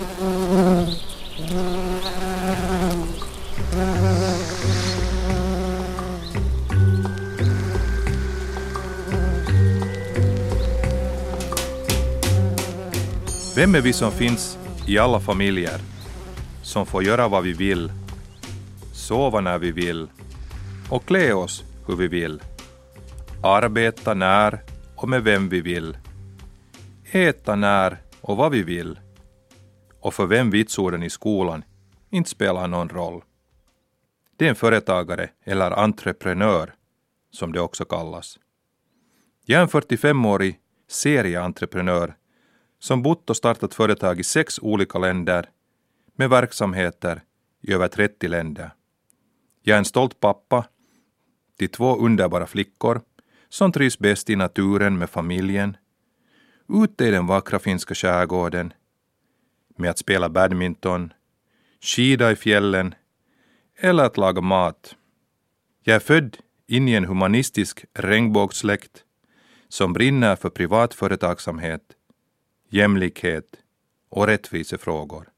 Vem är vi som finns i alla familjer, som får göra vad vi vill, sova när vi vill och klä oss hur vi vill, arbeta när och med vem vi vill, äta när och vad vi vill? Och för vem vitsorden i skolan inte spelar någon roll. Det är en företagare eller entreprenör, som det också kallas. Jag är en 45-årig serieentreprenör som bott och startat företag i sex olika länder med verksamheter i över 30 länder. Jag är en stolt pappa till två underbara flickor som trivs bäst i naturen med familjen, ute i den vackra finska skärgården, med att spela badminton, skida i fjällen eller att laga mat. Jag är född in i en humanistisk regnbågssläkt som brinner för privat företagsamhet, jämlikhet och rättvisefrågor.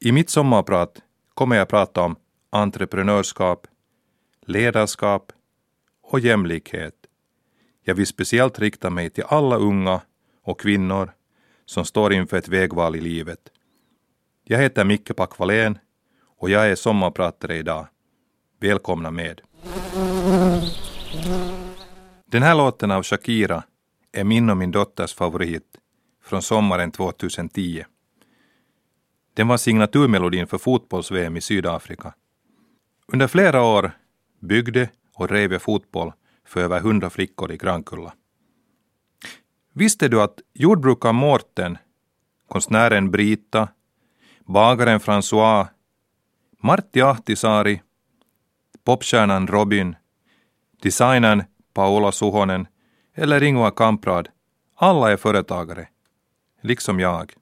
I mitt sommarprat kommer jag prata om entreprenörskap, ledarskap och jämlikhet. Jag vill speciellt rikta mig till alla unga och kvinnor som står inför ett vägval i livet. Jag heter Micke Packvalén och jag är sommarpratare idag. Välkomna med. Den här låten av Shakira är min och min dotters favorit från sommaren 2010. Den var signaturmelodin för fotbolls-VM i Sydafrika. Under flera år byggde och drev jag fotboll för över hundra flickor i Grankulla. Visste du att jordbrukaren Mårten, konstnären Brita, bagaren François, Martti Ahtisaari, popstjärnan Robin, designern Paola Suhonen eller Ingvar Kamprad, alla är företagare, liksom jag.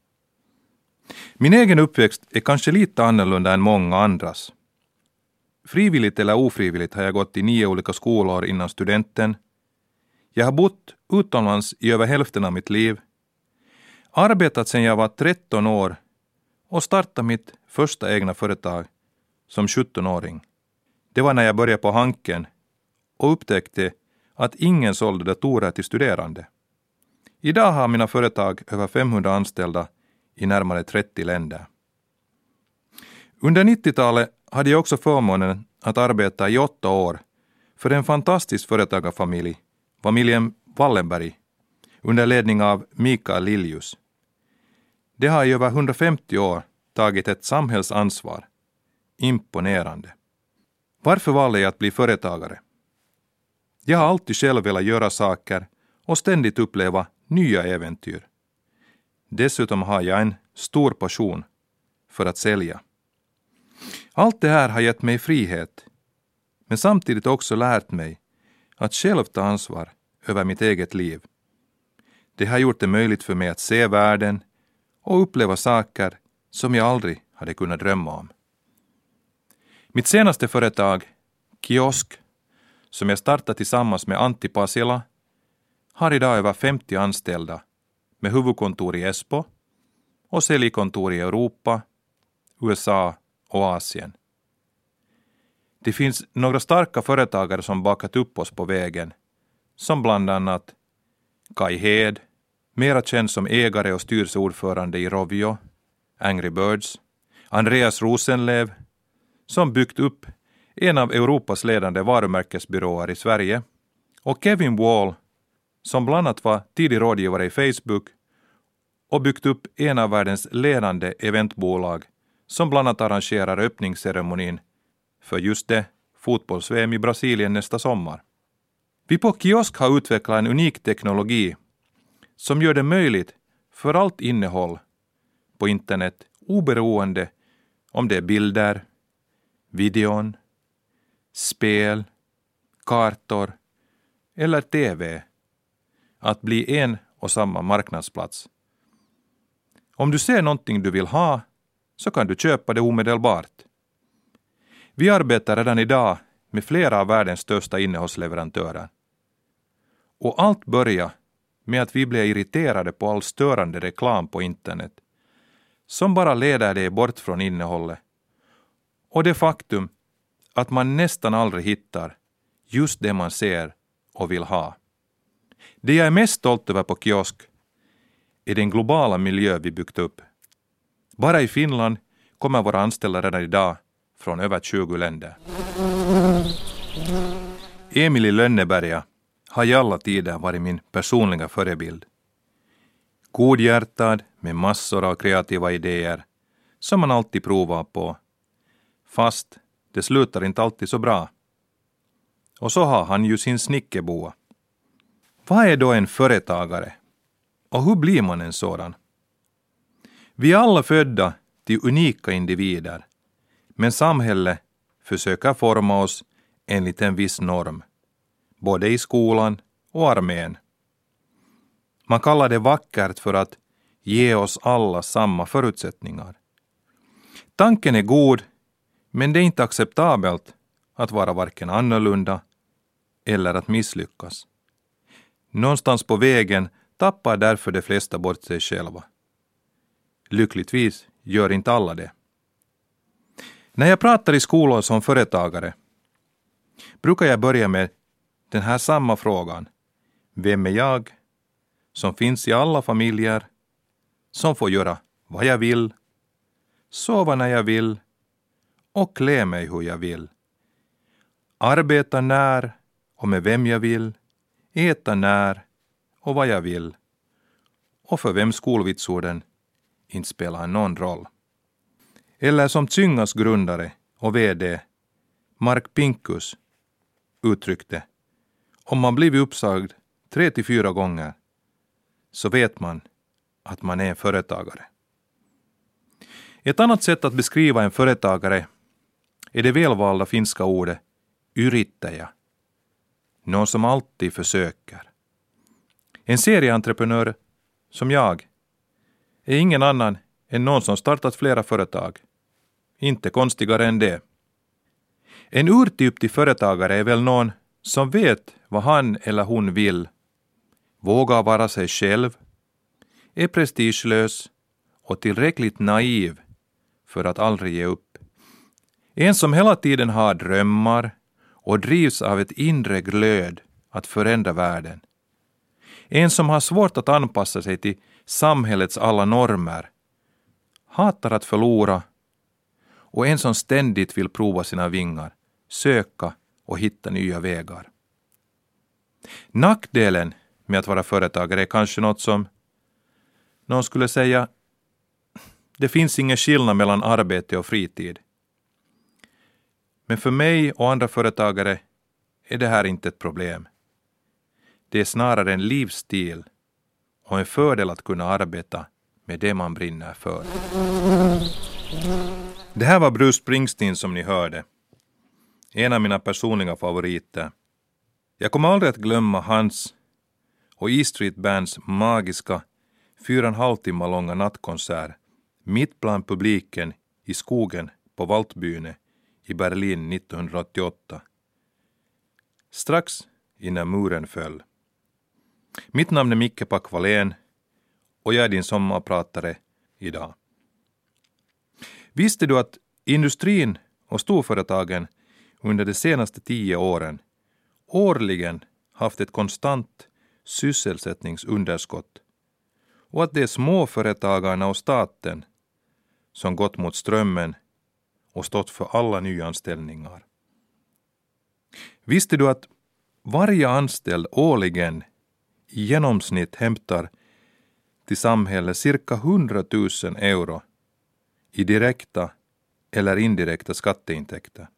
Min egen uppväxt är kanske lite annorlunda än många andras. Frivilligt eller ofrivilligt har jag gått i nio olika skolor innan studenten. Jag har bott utomlands i över hälften av mitt liv, arbetat sedan jag var 13 år och startat mitt första egna företag som 17-åring. Det var när jag började på Hanken och upptäckte att ingen sålde datorer till studerande. Idag har mina företag över 500 anställda i närmare 30 länder. Under 90-talet hade jag också förmånen att arbeta i åtta år för en fantastisk företagarfamilj, familjen Wallenberg, under ledning av Mikael Liljus. De har i över 150 år tagit ett samhällsansvar. Imponerande. Varför valde jag att bli företagare? Jag har alltid själv velat göra saker och ständigt uppleva nya äventyr. Dessutom har jag en stor passion för att sälja. Allt det här har gett mig frihet, men samtidigt också lärt mig att själv ta ansvar över mitt eget liv. Det har gjort det möjligt för mig att se världen och uppleva saker som jag aldrig hade kunnat drömma om. Mitt senaste företag, Kiosk, som jag startade tillsammans med Antti Pasila, har idag över 50 anställda med huvudkontor i Esbo och säljkontor i Europa, USA och Asien. Det finns några starka företagare som bakat upp oss på vägen, som bland annat Kai Hed, mera känd som ägare och styrelseordförande i Rovio, Angry Birds, Andreas Rosenlev, som byggt upp en av Europas ledande varumärkesbyråer i Sverige, och Kevin Wall, som bland annat var tidig rådgivare i Facebook och byggt upp en av världens ledande eventbolag som bland annat arrangerar öppningsceremonin för just det fotbolls-VM i Brasilien nästa sommar. Vi på Kiosk har utvecklat en unik teknologi som gör det möjligt för allt innehåll på internet oberoende om det är bilder, videon, spel, kartor eller TV att bli en och samma marknadsplats. Om du ser någonting du vill ha så kan du köpa det omedelbart. Vi arbetar redan idag med flera av världens största innehållsleverantörer. Och allt börjar med att vi blev irriterade på all störande reklam på internet som bara leder dig bort från innehållet. Och det faktum att man nästan aldrig hittar just det man ser och vill ha. Det jag är mest stolt över på kiosk är den globala miljö vi byggt upp. Bara i Finland kommer våra anställda redan idag från över 20 länder. Emil i Lönneberga har i alla tider varit min personliga förebild. Godhjärtad med massor av kreativa idéer som man alltid provar på. Fast det slutar inte alltid så bra. Och så har han ju sin snickerboa. Vad är då en företagare? Och hur blir man en sådan? Vi är alla födda till unika individer, men samhället försöker forma oss enligt en viss norm, både i skolan och armén. Man kallar det vackert för att ge oss alla samma förutsättningar. Tanken är god, men det är inte acceptabelt att vara varken annorlunda eller att misslyckas. Någonstans på vägen tappar därför de flesta bort sig själva. Lyckligtvis gör inte alla det. När jag pratar i skolor som företagare brukar jag börja med den här samma frågan. Vem är jag? Som finns i alla familjer. Som får göra vad jag vill. Sova när jag vill. Och klä mig hur jag vill. Arbeta när och med vem jag vill. Äta när och vad jag vill. Och för vem skolvitsorden inte spelar någon roll. Eller som Tsyngas grundare och VD Mark Pinkus uttryckte, om man blivit uppsagd tre till fyra gånger så vet man att man är en företagare. Ett annat sätt att beskriva en företagare är det välvalda finska ordet yrittäjä, någon som alltid försöker. En serieentreprenör som jag är ingen annan än någon som startat flera företag. Inte konstigare än det. En urtyp till företagare är väl någon som vet vad han eller hon vill, vågar vara sig själv, är prestigelös och tillräckligt naiv för att aldrig ge upp. En som hela tiden har drömmar och drivs av ett inre glöd att förändra världen. En som har svårt att anpassa sig till samhällets alla normer, hatar att förlora och en som ständigt vill prova sina vingar, söka och hitta nya vägar. Nackdelen med att vara företagare är kanske något som någon skulle säga det finns ingen skillnad mellan arbete och fritid. Men för mig och andra företagare är det här inte ett problem. Det är snarare en livsstil och en fördel att kunna arbeta med det man brinner för. Det här var Bruce Springsteen som ni hörde. En av mina personliga favoriter. Jag kommer aldrig att glömma hans och E Street Bands magiska fyra och en halv timmar långa nattkonsert mitt bland publiken i skogen på Waldbühne i Berlin 1988. Strax innan muren föll. Mitt namn är Micke Packvalén och jag är din sommarpratare idag. Visste du att industrin och storföretagen under de senaste tio åren årligen haft ett konstant sysselsättningsunderskott och att det är småföretagarna och staten som gått mot strömmen och stått för alla nyanställningar. Visste du att varje anställd årligen i genomsnitt hämtar till samhället cirka 100 000 euro i direkta eller indirekta skatteintäkter.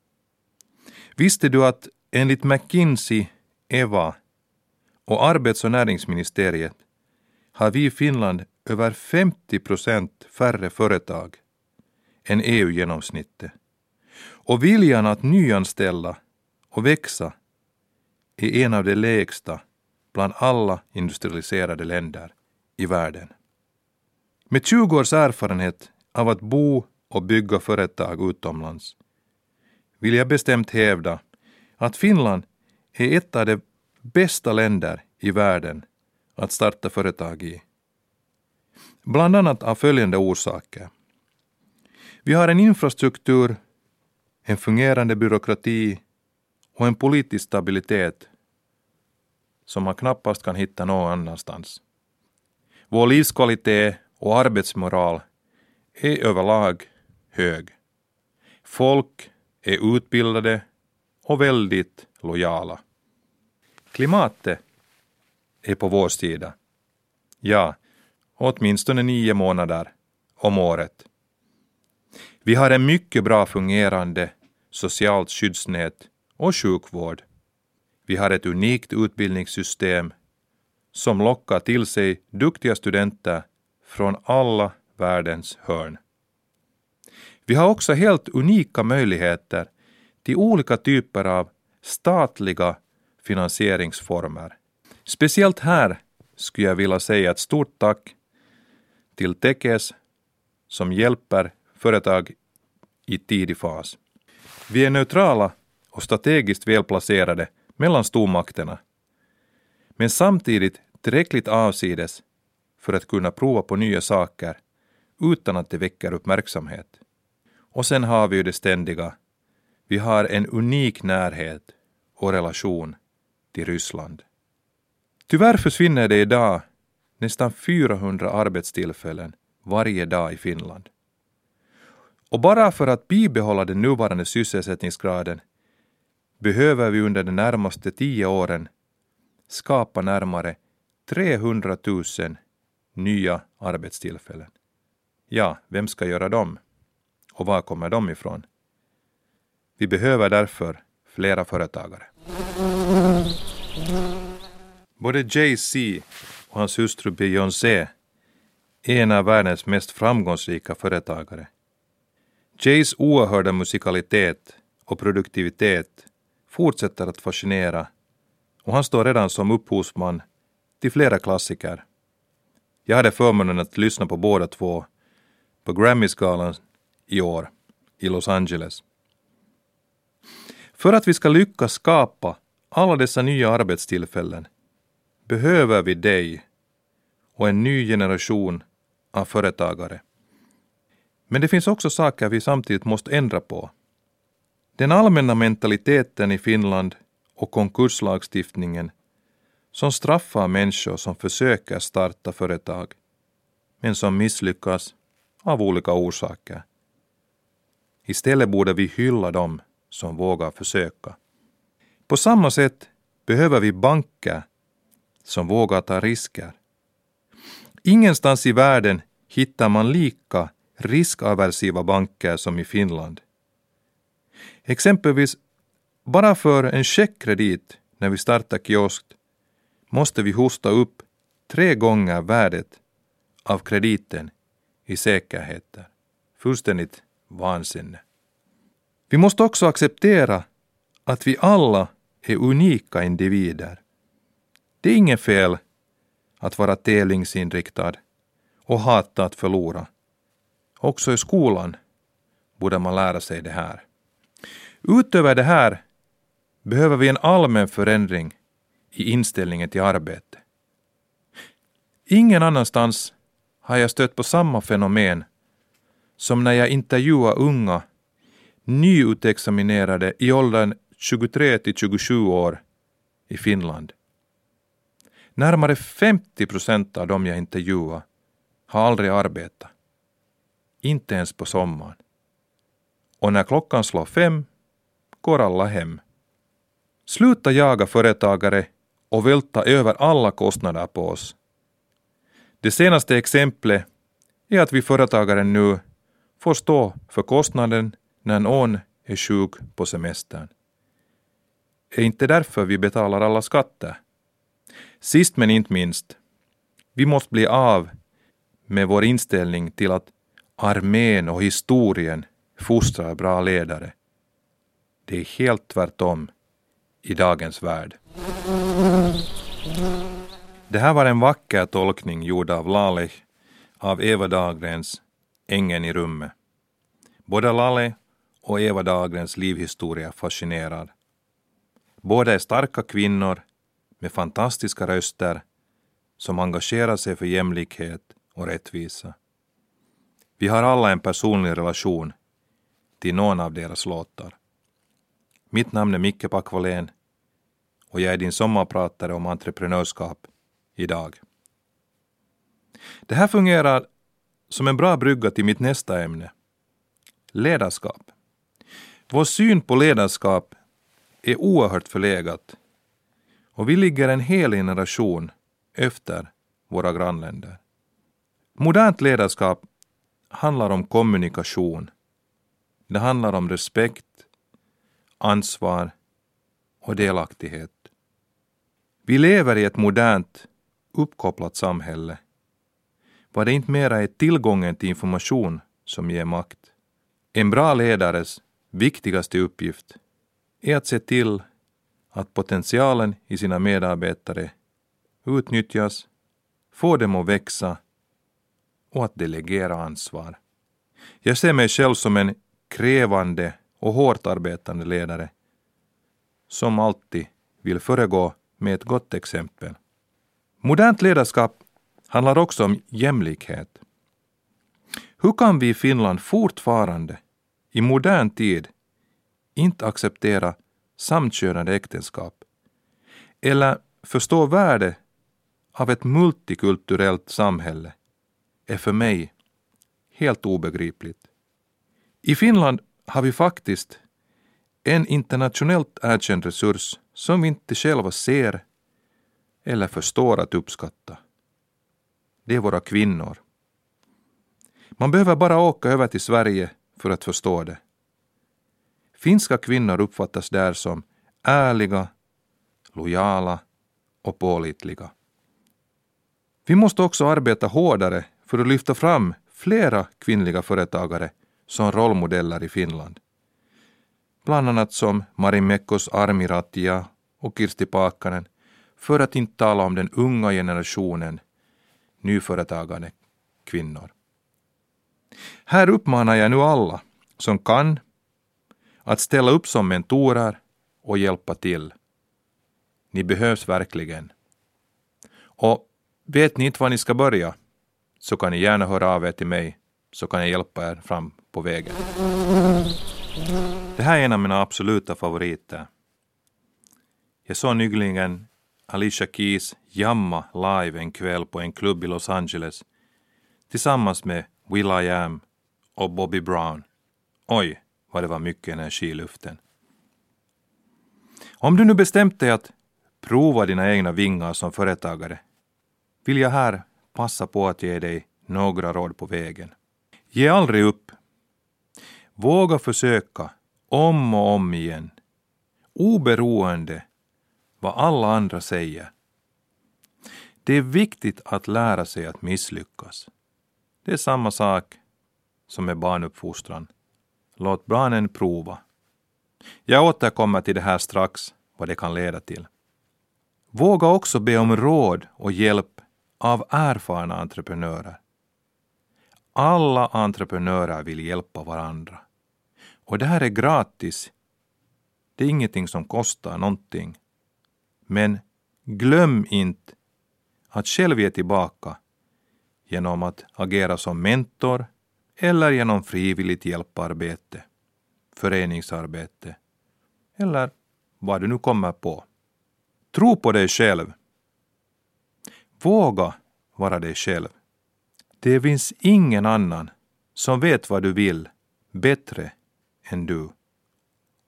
Visste du att enligt McKinsey, EVA och Arbets och näringsministeriet har vi i Finland över 50 procent färre företag än EU-genomsnittet. Och viljan att nyanställa och växa är en av de lägsta bland alla industrialiserade länder i världen. Med 20 års erfarenhet av att bo och bygga företag utomlands vill jag bestämt hävda att Finland är ett av de bästa länder i världen att starta företag i. Bland annat av följande orsaker. Vi har en infrastruktur, en fungerande byråkrati och en politisk stabilitet som man knappast kan hitta någon annanstans. Vår livskvalitet och arbetsmoral är överlag hög. Folk är utbildade och väldigt lojala. Klimatet är på vår sida. Ja, åtminstone nio månader om året. Vi har en mycket bra fungerande socialt skyddsnät och sjukvård. Vi har ett unikt utbildningssystem som lockar till sig duktiga studenter från alla världens hörn. Vi har också helt unika möjligheter till olika typer av statliga finansieringsformer. Speciellt här skulle jag vilja säga ett stort tack till Tekes som hjälper företag i tidig fas. Vi är neutrala och strategiskt välplacerade mellan stormakterna, men samtidigt tillräckligt avsides för att kunna prova på nya saker utan att det väcker uppmärksamhet. Och sen har vi ju det ständiga, vi har en unik närhet och relation till Ryssland. Tyvärr försvinner det idag nästan 400 arbetstillfällen varje dag i Finland. Och bara för att bibehålla den nuvarande sysselsättningsgraden behöver vi under de närmaste tio åren skapa närmare 300 000 nya arbetstillfällen. Ja, vem ska göra dem? Och var kommer de ifrån? Vi behöver därför flera företagare. Både Jay-Z och hans hustru Beyoncé är en av världens mest framgångsrika företagare. Jays oerhörda musikalitet och produktivitet fortsätter att fascinera och han står redan som upphovsman till flera klassiker. Jag hade förmånen att lyssna på båda två på Grammyskalan i år i Los Angeles. För att vi ska lyckas skapa alla dessa nya arbetstillfällen behöver vi dig och en ny generation av företagare. Men det finns också saker vi samtidigt måste ändra på. Den allmänna mentaliteten i Finland och konkurslagstiftningen som straffar människor som försöker starta företag men som misslyckas av olika orsaker. Istället borde vi hylla dem som vågar försöka. På samma sätt behöver vi banker som vågar ta risker. Ingenstans i världen hittar man lika riskaversiva banker som i Finland. Exempelvis, bara för en checkkredit när vi startar kiosk måste vi hosta upp tre gånger värdet av krediten i säkerheter. Fullständigt vansinne. Vi måste också acceptera att vi alla är unika individer. Det är inget fel att vara tävlingsinriktad och hata att förlora. Också i skolan borde man lära sig det här. Utöver det här behöver vi en allmän förändring i inställningen till arbete. Ingen annanstans har jag stött på samma fenomen som när jag intervjuar unga nyutexaminerade i åldern 23 till 27 år i Finland. Närmare 50 procent av dem jag intervjuar har aldrig arbetat. Inte ens på sommaren. Och när klockan slår fem går alla hem. Sluta jaga företagare och välta över alla kostnader på oss. Det senaste exemplet är att vi företagare nu får stå för kostnaden när någon är sjuk på semestern. Är inte därför vi betalar alla skatter? Sist men inte minst, vi måste bli av med vår inställning till att armén och historien fostrar bra ledare. Det är helt tvärtom i dagens värld. Det här var en vacker tolkning gjord av Laleh av Eva Dahlgrens Ängen i rummet. Både Laleh och Eva Dahlgrens livhistoria fascinerar. Båda är starka kvinnor med fantastiska röster som engagerar sig för jämlikhet och rättvisa. Vi har alla en personlig relation till någon av deras låtar. Mitt namn är Micke Packvalén och jag är din sommarpratare om entreprenörskap idag. Det här fungerar som en bra brygga till mitt nästa ämne, ledarskap. Vår syn på ledarskap är oerhört förlegat och vi ligger en hel generation efter våra grannländer. Modernt ledarskap handlar om kommunikation. Det handlar om respekt, ansvar och delaktighet. Vi lever i ett modernt, uppkopplat samhälle var det inte mera är tillgången till information som ger makt. En bra ledares viktigaste uppgift är att se till att potentialen i sina medarbetare utnyttjas, få dem att växa och att delegera ansvar. Jag ser mig själv som en krävande och hårt arbetande ledare som alltid vill föregå med ett gott exempel. Modernt ledarskap handlar också om jämlikhet. Hur kan vi i Finland fortfarande, i modern tid, inte acceptera samkönade äktenskap eller förstå värdet av ett multikulturellt samhälle är för mig helt obegripligt. I Finland har vi faktiskt en internationellt erkänd resurs som vi inte själva ser eller förstår att uppskatta det är våra kvinnor. Man behöver bara åka över till Sverige för att förstå det. Finska kvinnor uppfattas där som ärliga, lojala och pålitliga. Vi måste också arbeta hårdare för att lyfta fram flera kvinnliga företagare som rollmodeller i Finland. Bland annat som Marimekkos Armiratia och Kirsti Paakkanen, för att inte tala om den unga generationen nyföretagande kvinnor. Här uppmanar jag nu alla som kan att ställa upp som mentorer och hjälpa till. Ni behövs verkligen. Och vet ni inte var ni ska börja så kan ni gärna höra av er till mig så kan jag hjälpa er fram på vägen. Det här är en av mina absoluta favoriter. Jag såg nyligen Alicia Keys jamma live en kväll på en klubb i Los Angeles tillsammans med Will I Am och Bobby Brown. Oj, vad det var mycket energi i luften. Om du nu bestämt dig att prova dina egna vingar som företagare vill jag här passa på att ge dig några råd på vägen. Ge aldrig upp. Våga försöka om och om igen, oberoende vad alla andra säger. Det är viktigt att lära sig att misslyckas. Det är samma sak som med barnuppfostran. Låt barnen prova. Jag återkommer till det här strax, vad det kan leda till. Våga också be om råd och hjälp av erfarna entreprenörer. Alla entreprenörer vill hjälpa varandra. Och det här är gratis. Det är ingenting som kostar någonting. Men glöm inte att själv ge tillbaka genom att agera som mentor eller genom frivilligt hjälparbete, föreningsarbete eller vad du nu kommer på. Tro på dig själv. Våga vara dig själv. Det finns ingen annan som vet vad du vill bättre än du.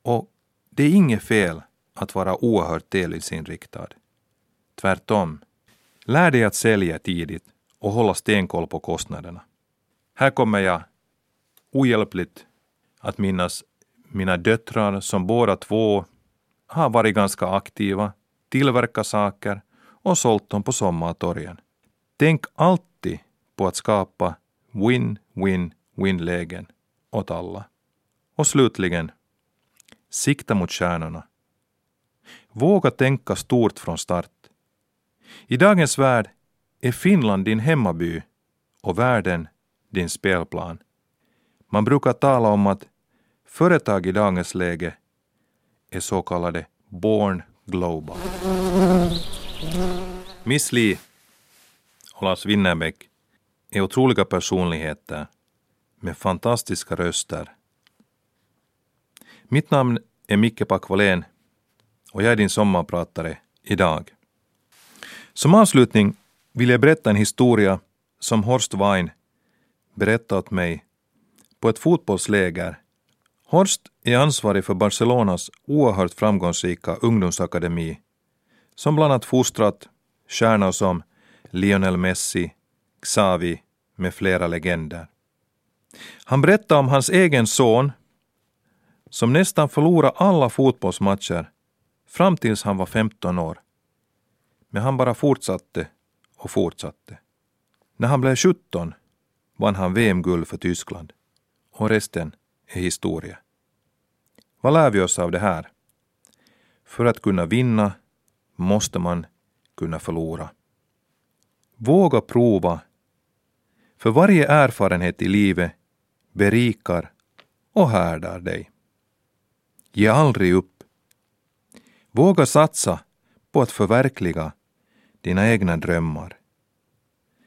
Och det är inget fel att vara oerhört delningsinriktad. Tvärtom, lär dig att sälja tidigt och hålla stenkoll på kostnaderna. Här kommer jag ohjälpligt att minnas mina döttrar som båda två har varit ganska aktiva, tillverkat saker och sålt dem på sommartorgen. Tänk alltid på att skapa win-win-win-lägen åt alla. Och slutligen, sikta mot stjärnorna. Våga tänka stort från start. I dagens värld är Finland din hemmaby och världen din spelplan. Man brukar tala om att företag i dagens läge är så kallade born global. Miss Li och Lars Winnerbäck är otroliga personligheter med fantastiska röster. Mitt namn är Micke Packvalén och jag är din sommarpratare idag. Som avslutning vill jag berätta en historia som Horst Wein berättade åt mig på ett fotbollsläger. Horst är ansvarig för Barcelonas oerhört framgångsrika ungdomsakademi som bland annat fostrat stjärnor som Lionel Messi, Xavi med flera legender. Han berättade om hans egen son som nästan förlorade alla fotbollsmatcher fram tills han var 15 år. Men han bara fortsatte och fortsatte. När han blev 17 vann han VM-guld för Tyskland och resten är historia. Vad lär vi oss av det här? För att kunna vinna måste man kunna förlora. Våga prova, för varje erfarenhet i livet berikar och härdar dig. Ge aldrig upp. Våga satsa på att förverkliga dina egna drömmar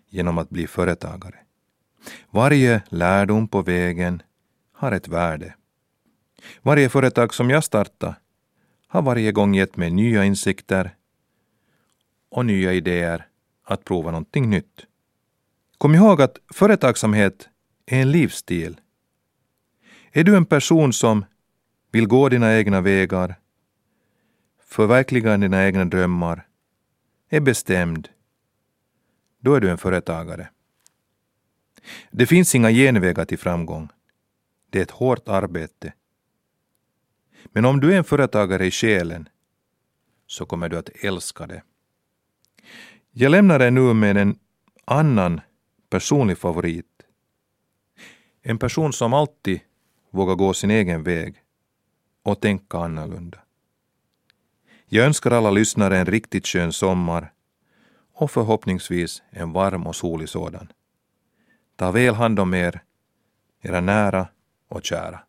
genom att bli företagare. Varje lärdom på vägen har ett värde. Varje företag som jag startat har varje gång gett mig nya insikter och nya idéer att prova någonting nytt. Kom ihåg att företagsamhet är en livsstil. Är du en person som vill gå dina egna vägar, förverkliga dina egna drömmar, är bestämd, då är du en företagare. Det finns inga genvägar till framgång. Det är ett hårt arbete. Men om du är en företagare i själen så kommer du att älska det. Jag lämnar dig nu med en annan personlig favorit. En person som alltid vågar gå sin egen väg och tänka annorlunda. Jag önskar alla lyssnare en riktigt skön sommar och förhoppningsvis en varm och solig sådan. Ta väl hand om er, era nära och kära.